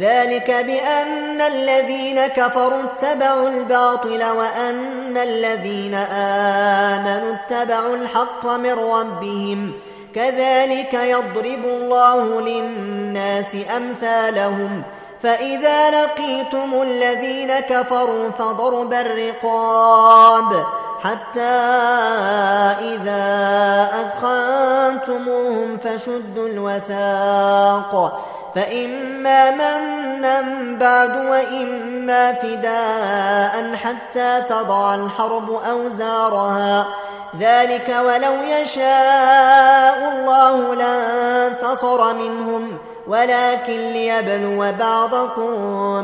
ذلك بأن الذين كفروا اتبعوا الباطل وأن الذين آمنوا اتبعوا الحق من ربهم كذلك يضرب الله للناس أمثالهم فإذا لقيتم الذين كفروا فضرب الرقاب حتى إذا أثخنتموهم فشدوا الوثاق فإما منا بعد وإما فداء حتى تضع الحرب أوزارها ذلك ولو يشاء الله لانتصر منهم ولكن ليبلو بعضكم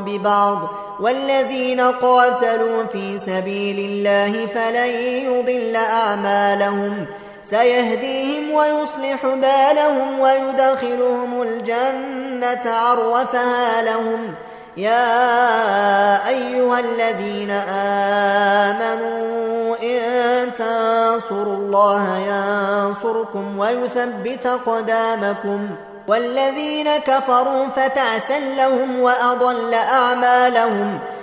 ببعض والذين قاتلوا في سبيل الله فلن يضل أعمالهم ۖ سيهديهم ويصلح بالهم ويدخلهم الجنة عرفها لهم يا أيها الذين آمنوا إن تنصروا الله ينصركم ويثبت قدامكم والذين كفروا فتعسا لهم وأضل أعمالهم ۖ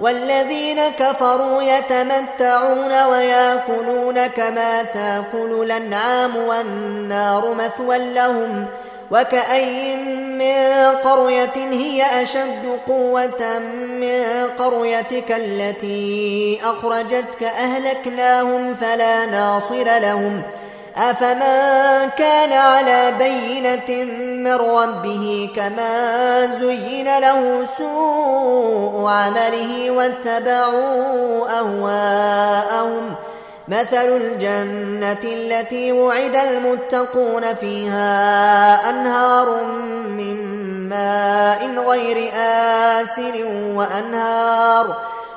والذين كفروا يتمتعون وياكلون كما تاكل الانعام والنار مثوى لهم وكأي من قرية هي أشد قوة من قريتك التي أخرجتك أهلكناهم فلا ناصر لهم ۖ أفمن كان على بينة من ربه كما زين له سوء عمله واتبعوا أهواءهم مثل الجنة التي وعد المتقون فيها أنهار من ماء غير آسن وأنهار ۖ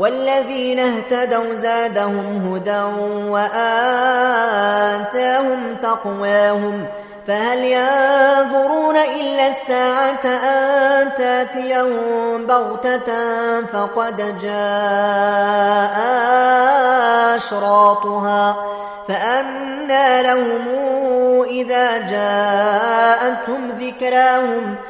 والذين اهتدوا زادهم هدى وآتاهم تقواهم فهل ينظرون إلا الساعة أن تاتيهم بغتة فقد جاء أشراطها فأنى لهم إذا جاءتهم ذكراهم ۖ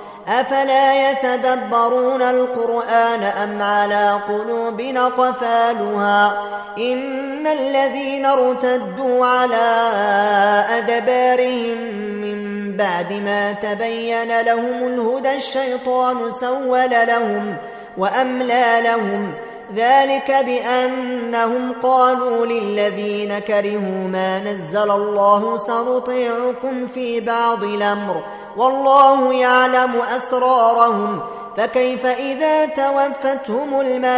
أفلا يتدبرون القرآن أم على قلوب قفالها إن الذين ارتدوا على أدبارهم من بعد ما تبين لهم الهدى الشيطان سول لهم وأملى لهم ۖ ذلك بأنهم قالوا للذين كرهوا ما نزل الله سنطيعكم في بعض الأمر والله يعلم أسرارهم فكيف إذا توفتهم الملائكة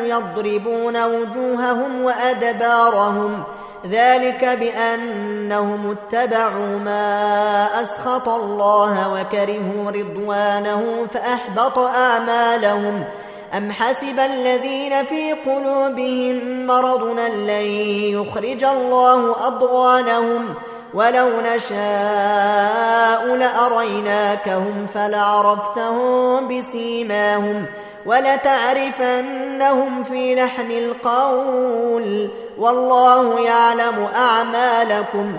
يضربون وجوههم وأدبارهم ذلك بأنهم اتبعوا ما أسخط الله وكرهوا رضوانه فأحبط أعمالهم ۖ أم حسب الذين في قلوبهم مرض لن يخرج الله أضغانهم ولو نشاء لأريناكهم فلعرفتهم بسيماهم ولتعرفنهم في لحن القول والله يعلم أعمالكم ۖ